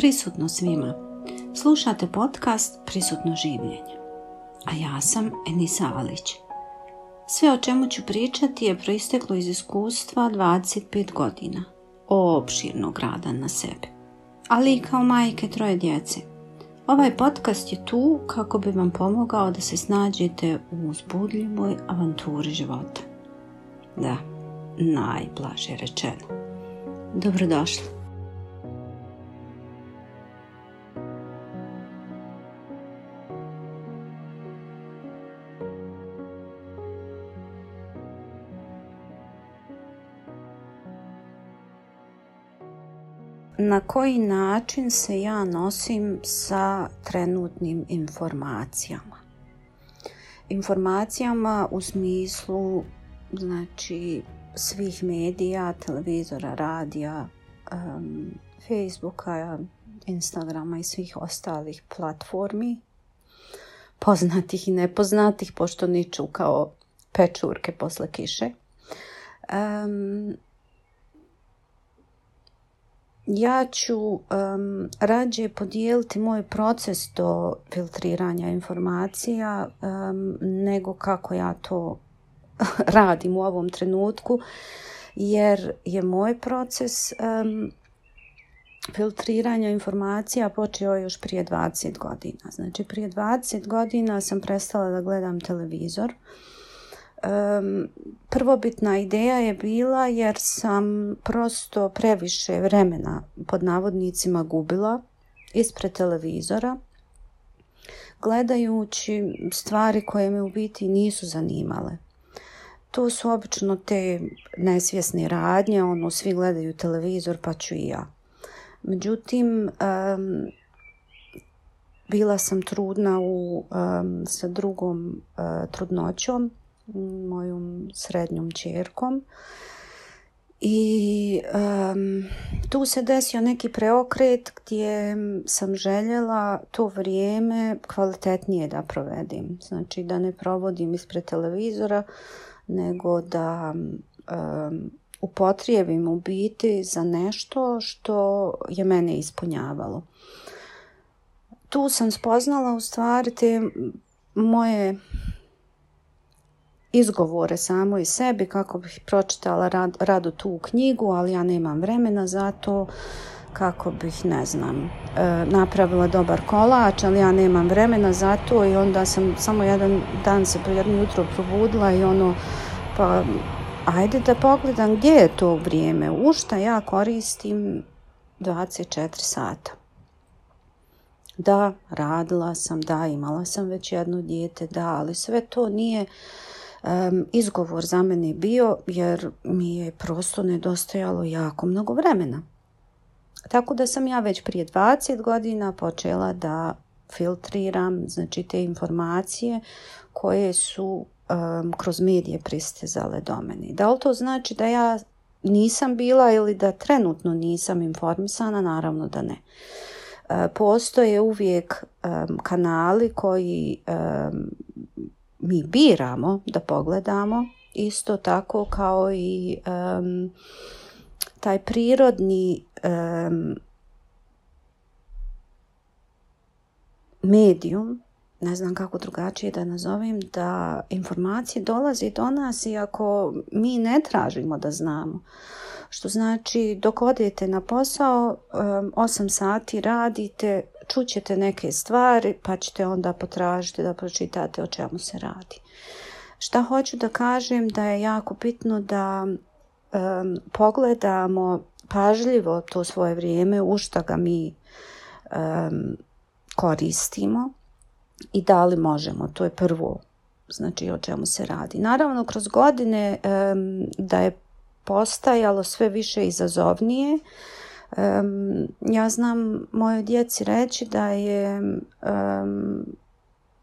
prisutno svima. Slušate podcast Prisutno življenje. A ja sam Enisa Alić. Sve o čemu ću pričati je proisteklo iz iskustva 25 godina opširno rada na sebi. Ali i kao majke troje djece. Ovaj podcast je tu kako bi vam pomogao da se snađete u uzbudljivoj avanturi života. Da, najblaže rečeno. Dobrodošli. na koji način se ja nosim sa trenutnim informacijama. Informacijama u smislu znači svih medija, televizora, radija, Facebooka, Instagrama i svih ostalih platformi, poznatih i nepoznatih, pošto niču kao pečurke posle kiše ja ću um, rađe podijeliti moj proces do filtriranja informacija nego kako ja to radim u ovom trenutku jer je moj proces filtriranja informacija počeo još prije 20 godina. Znači prije 20 godina sam prestala da gledam televizor prvobitna ideja je bila jer sam prosto previše vremena pod navodnicima gubila ispred televizora gledajući stvari koje me u biti nisu zanimale. To su obično te nesvjesne radnje, ono svi gledaju televizor pa ću i ja. Međutim, bila sam trudna u, sa drugom e, trudnoćom mojom srednjom čerkom. I tu se desio neki preokret gdje sam željela to vrijeme kvalitetnije da provedim. Znači da ne provodim ispred televizora, nego da um, upotrijebim u biti za nešto što je mene ispunjavalo. Tu sam spoznala u stvari te moje izgovore samo i sebi kako bih pročitala rad, rado tu knjigu, ali ja nemam vremena za to kako bih, ne znam, e, napravila dobar kolač, ali ja nemam vremena za to i onda sam samo jedan dan se jutro probudila i ono, pa ajde da pogledam gdje je to vrijeme, u šta ja koristim 24 sata. Da, radila sam, da, imala sam već jedno dijete, da, ali sve to nije izgovor za mene bio jer mi je prosto nedostajalo jako mnogo vremena. Tako da sam ja već prije 20 godina počela da filtriram znači te informacije koje su kroz medije pristezale do mene. Da li to znači da ja nisam bila ili da trenutno nisam informisana? Naravno da ne. postoje uvijek kanali koji mi biramo da pogledamo, isto tako kao i taj prirodni um, medijum, ne znam kako drugačije da nazovem, da informacije dolazi do nas i ako mi ne tražimo da znamo. Što znači dok odete na posao, 8 sati radite, čućete neke stvari pa ćete onda potražiti da pročitate o čemu se radi. Šta hoću da kažem da je jako bitno da pogledamo pažljivo to svoje vrijeme u što ga mi koristimo i da li možemo. To je prvo znači o čemu se radi. Naravno kroz godine da je postajalo sve više izazovnije. ja znam mojoj djeci reći da je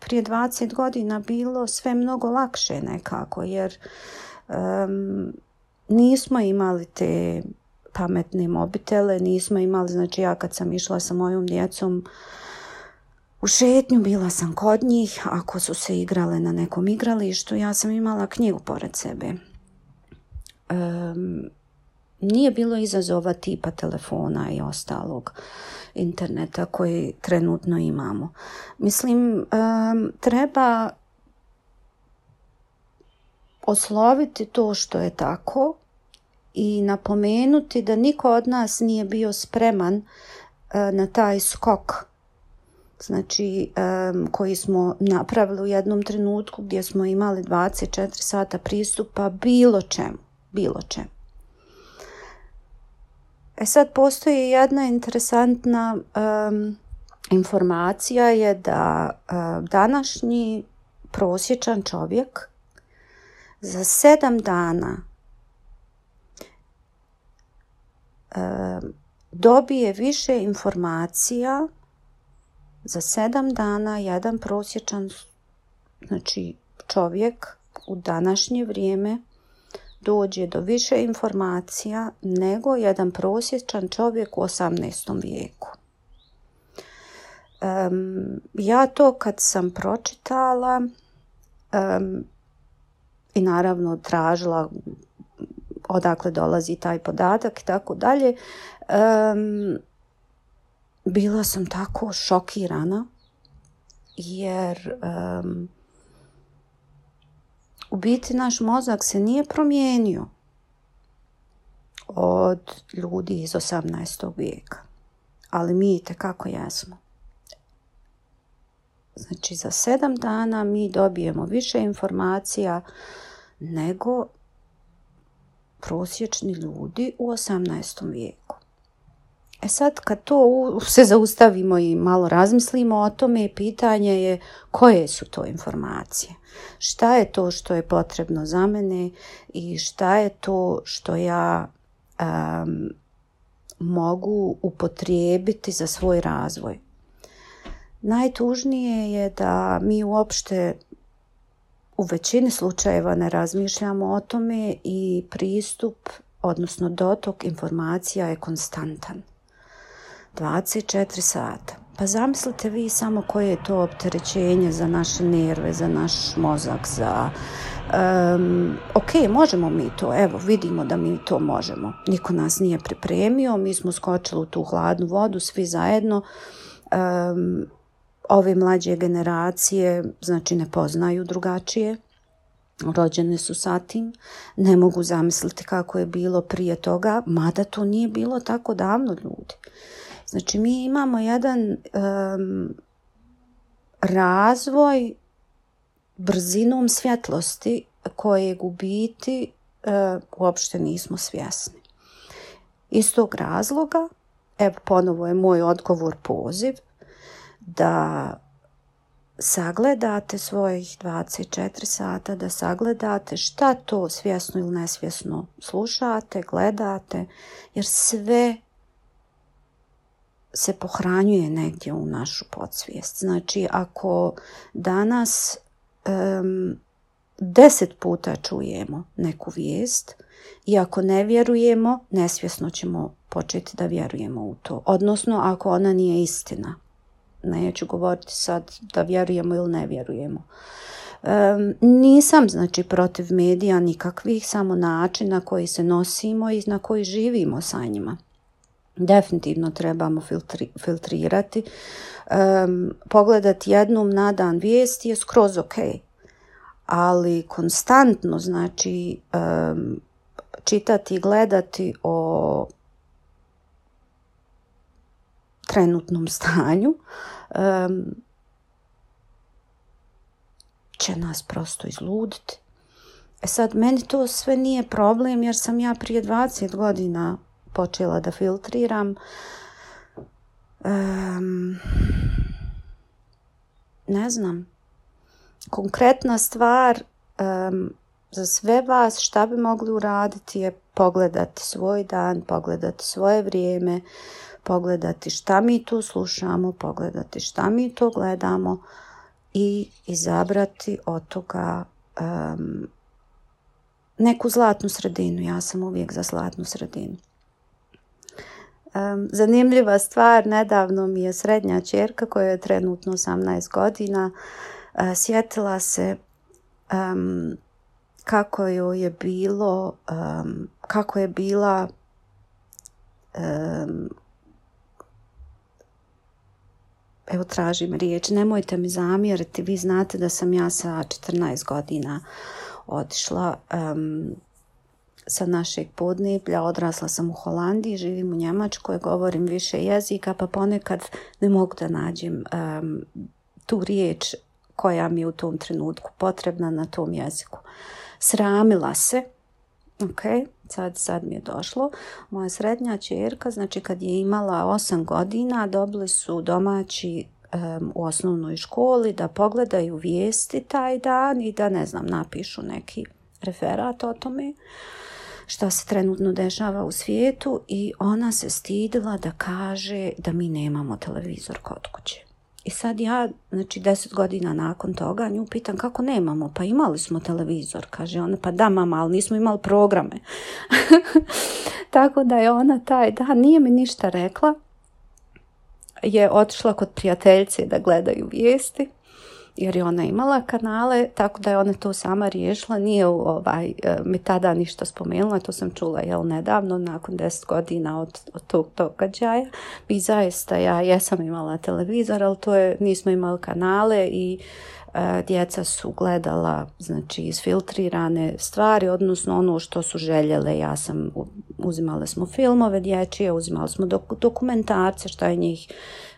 prije 20 godina bilo sve mnogo lakše nekako, jer nismo imali te pametne mobitele, nismo imali, znači ja kad sam išla sa mojom djecom u šetnju, bila sam kod njih, ako su se igrale na nekom igralištu, ja sam imala knjigu pored sebe um, nije bilo izazova tipa telefona i ostalog interneta koji trenutno imamo. Mislim, treba osloviti to što je tako i napomenuti da niko od nas nije bio spreman e, na taj skok znači koji smo napravili u jednom trenutku gdje smo imali 24 sata pristupa bilo čemu bilo čem. E sad postoji jedna interesantna informacija je da e, današnji prosječan čovjek za sedam dana dobije više informacija za sedam dana jedan prosječan znači čovjek u današnje vrijeme dođe do više informacija nego jedan prosječan čovjek u 18. vijeku. ja to kad sam pročitala i naravno tražila odakle dolazi taj podatak i tako dalje, bila sam tako šokirana jer u biti naš mozak se nije promijenio od ljudi iz 18. vijeka. Ali mi kako jesmo. Znači za sedam dana mi dobijemo više informacija nego prosječni ljudi u 18. vijeku. E sad kad to se zaustavimo i malo razmislimo o tome, pitanje je koje su to informacije. Šta je to što je potrebno za mene i šta je to što ja mogu upotrijebiti za svoj razvoj. Najtužnije je da mi uopšte u većini slučajeva ne razmišljamo o tome i pristup, odnosno dotok informacija je konstantan. 24 sata. Pa zamislite vi samo koje je to opterećenje za naše nerve, za naš mozak, za... ok, možemo mi to, evo, vidimo da mi to možemo. Niko nas nije pripremio, mi smo skočili u tu hladnu vodu, svi zajedno. ove mlađe generacije, znači, ne poznaju drugačije rođene su sa tim, ne mogu zamisliti kako je bilo prije toga, mada to nije bilo tako davno ljudi. Znači mi imamo jedan razvoj brzinom svjetlosti koje u biti uh, uopšte nismo svjesni. Iz tog razloga, evo ponovo je moj odgovor poziv, da sagledate svojih 24 sata, da sagledate šta to svjesno ili nesvjesno slušate, gledate, jer sve se pohranjuje negdje u našu podsvijest. Znači, ako danas deset puta čujemo neku vijest i ako ne vjerujemo, nesvjesno ćemo početi da vjerujemo u to. Odnosno, ako ona nije istina. Neću govoriti sad da vjerujemo ili ne vjerujemo. Um, nisam znači protiv medija nikakvih, samo načina koji se nosimo i na koji živimo sa njima definitivno trebamo filtri, filtrirati. pogledati jednom na dan vijesti je skroz ok, ali konstantno znači um, čitati i gledati o trenutnom stanju um, će nas prosto izluditi. E sad, meni to sve nije problem jer sam ja prije 20 godina počela da filtriram. ne znam. Konkretna stvar za sve vas šta bi mogli uraditi je pogledati svoj dan, pogledati svoje vrijeme, pogledati šta mi tu slušamo, pogledati šta mi tu gledamo i izabrati od toga neku zlatnu sredinu. Ja sam uvijek za zlatnu sredinu. Zanimljiva stvar, nedavno mi je srednja čerka koja je trenutno 18 godina e, sjetila se kako joj je bilo, kako je bila um, evo tražim riječ, nemojte mi zamjeriti, vi znate da sam ja sa 14 godina otišla sa našeg podneblja, odrasla sam u Holandiji, živim u Njemačkoj, govorim više jezika, pa ponekad ne mogu da nađem tu riječ koja mi je u tom trenutku potrebna na tom jeziku. Sramila se, ok, sad, mi je došlo, moja srednja čerka, znači kad je imala 8 godina, dobili su domaći u osnovnoj školi da pogledaju vijesti taj dan i da, ne znam, napišu neki referat o tome šta se trenutno dešava u svijetu i ona se stidila da kaže da mi nemamo televizor kod kuće. I sad ja, znači deset godina nakon toga, nju pitam kako nemamo, pa imali smo televizor, kaže ona, pa da mama, ali nismo imali programe. Tako da je ona taj, da, nije mi ništa rekla, je otišla kod prijateljice da gledaju vijesti jer je ona imala kanale, tako da je ona to sama riješila. Nije ovaj, e, mi tada ništa spomenula, to sam čula jel, nedavno, nakon 10 godina od, od tog događaja. I zaista ja jesam imala televizor, ali to je, nismo imali kanale i e, djeca su gledala znači, isfiltrirane stvari, odnosno ono što su željele. Ja sam uzimali smo filmove dječje, uzimali smo dok, dokumentarce što je njih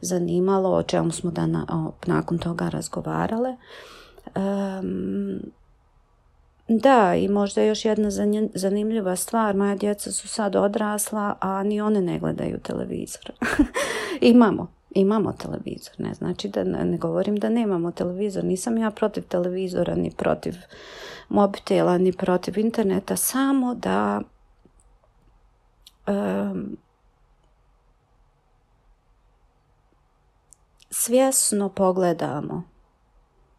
zanimalo, o čemu smo dana, nakon toga razgovarale. da, i možda još jedna zanimljiva stvar, moja djeca su sad odrasla, a ni one ne gledaju televizor. imamo, imamo televizor, ne znači da ne govorim da nemamo televizor, nisam ja protiv televizora, ni protiv mobitela, ni protiv interneta, samo da svjesno pogledamo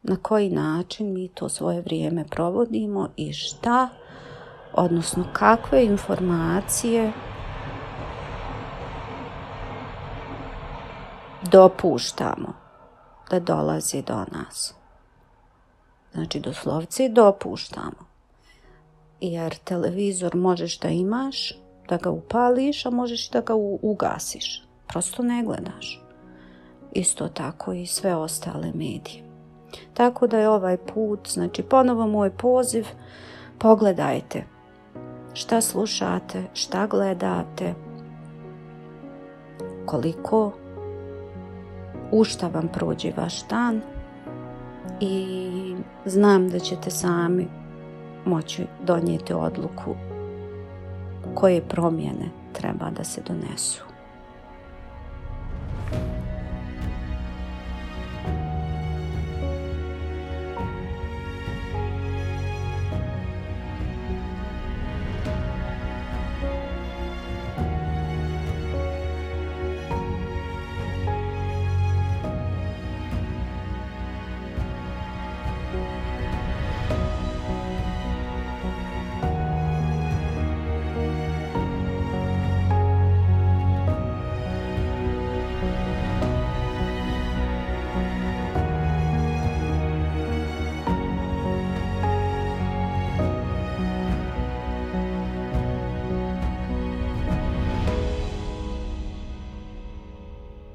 na koji način mi to svoje vrijeme provodimo i šta, odnosno kakve informacije dopuštamo da dolazi do nas. Znači, doslovci dopuštamo. Jer televizor možeš da imaš, da ga upališ, a možeš da ga ugasiš. Prosto ne gledaš. Isto tako i sve ostale medije. Tako da je ovaj put, znači ponovo moj poziv, pogledajte šta slušate, šta gledate, koliko u šta vam prođe vaš dan i znam da ćete sami moći donijeti odluku koje promjene treba da se donesu.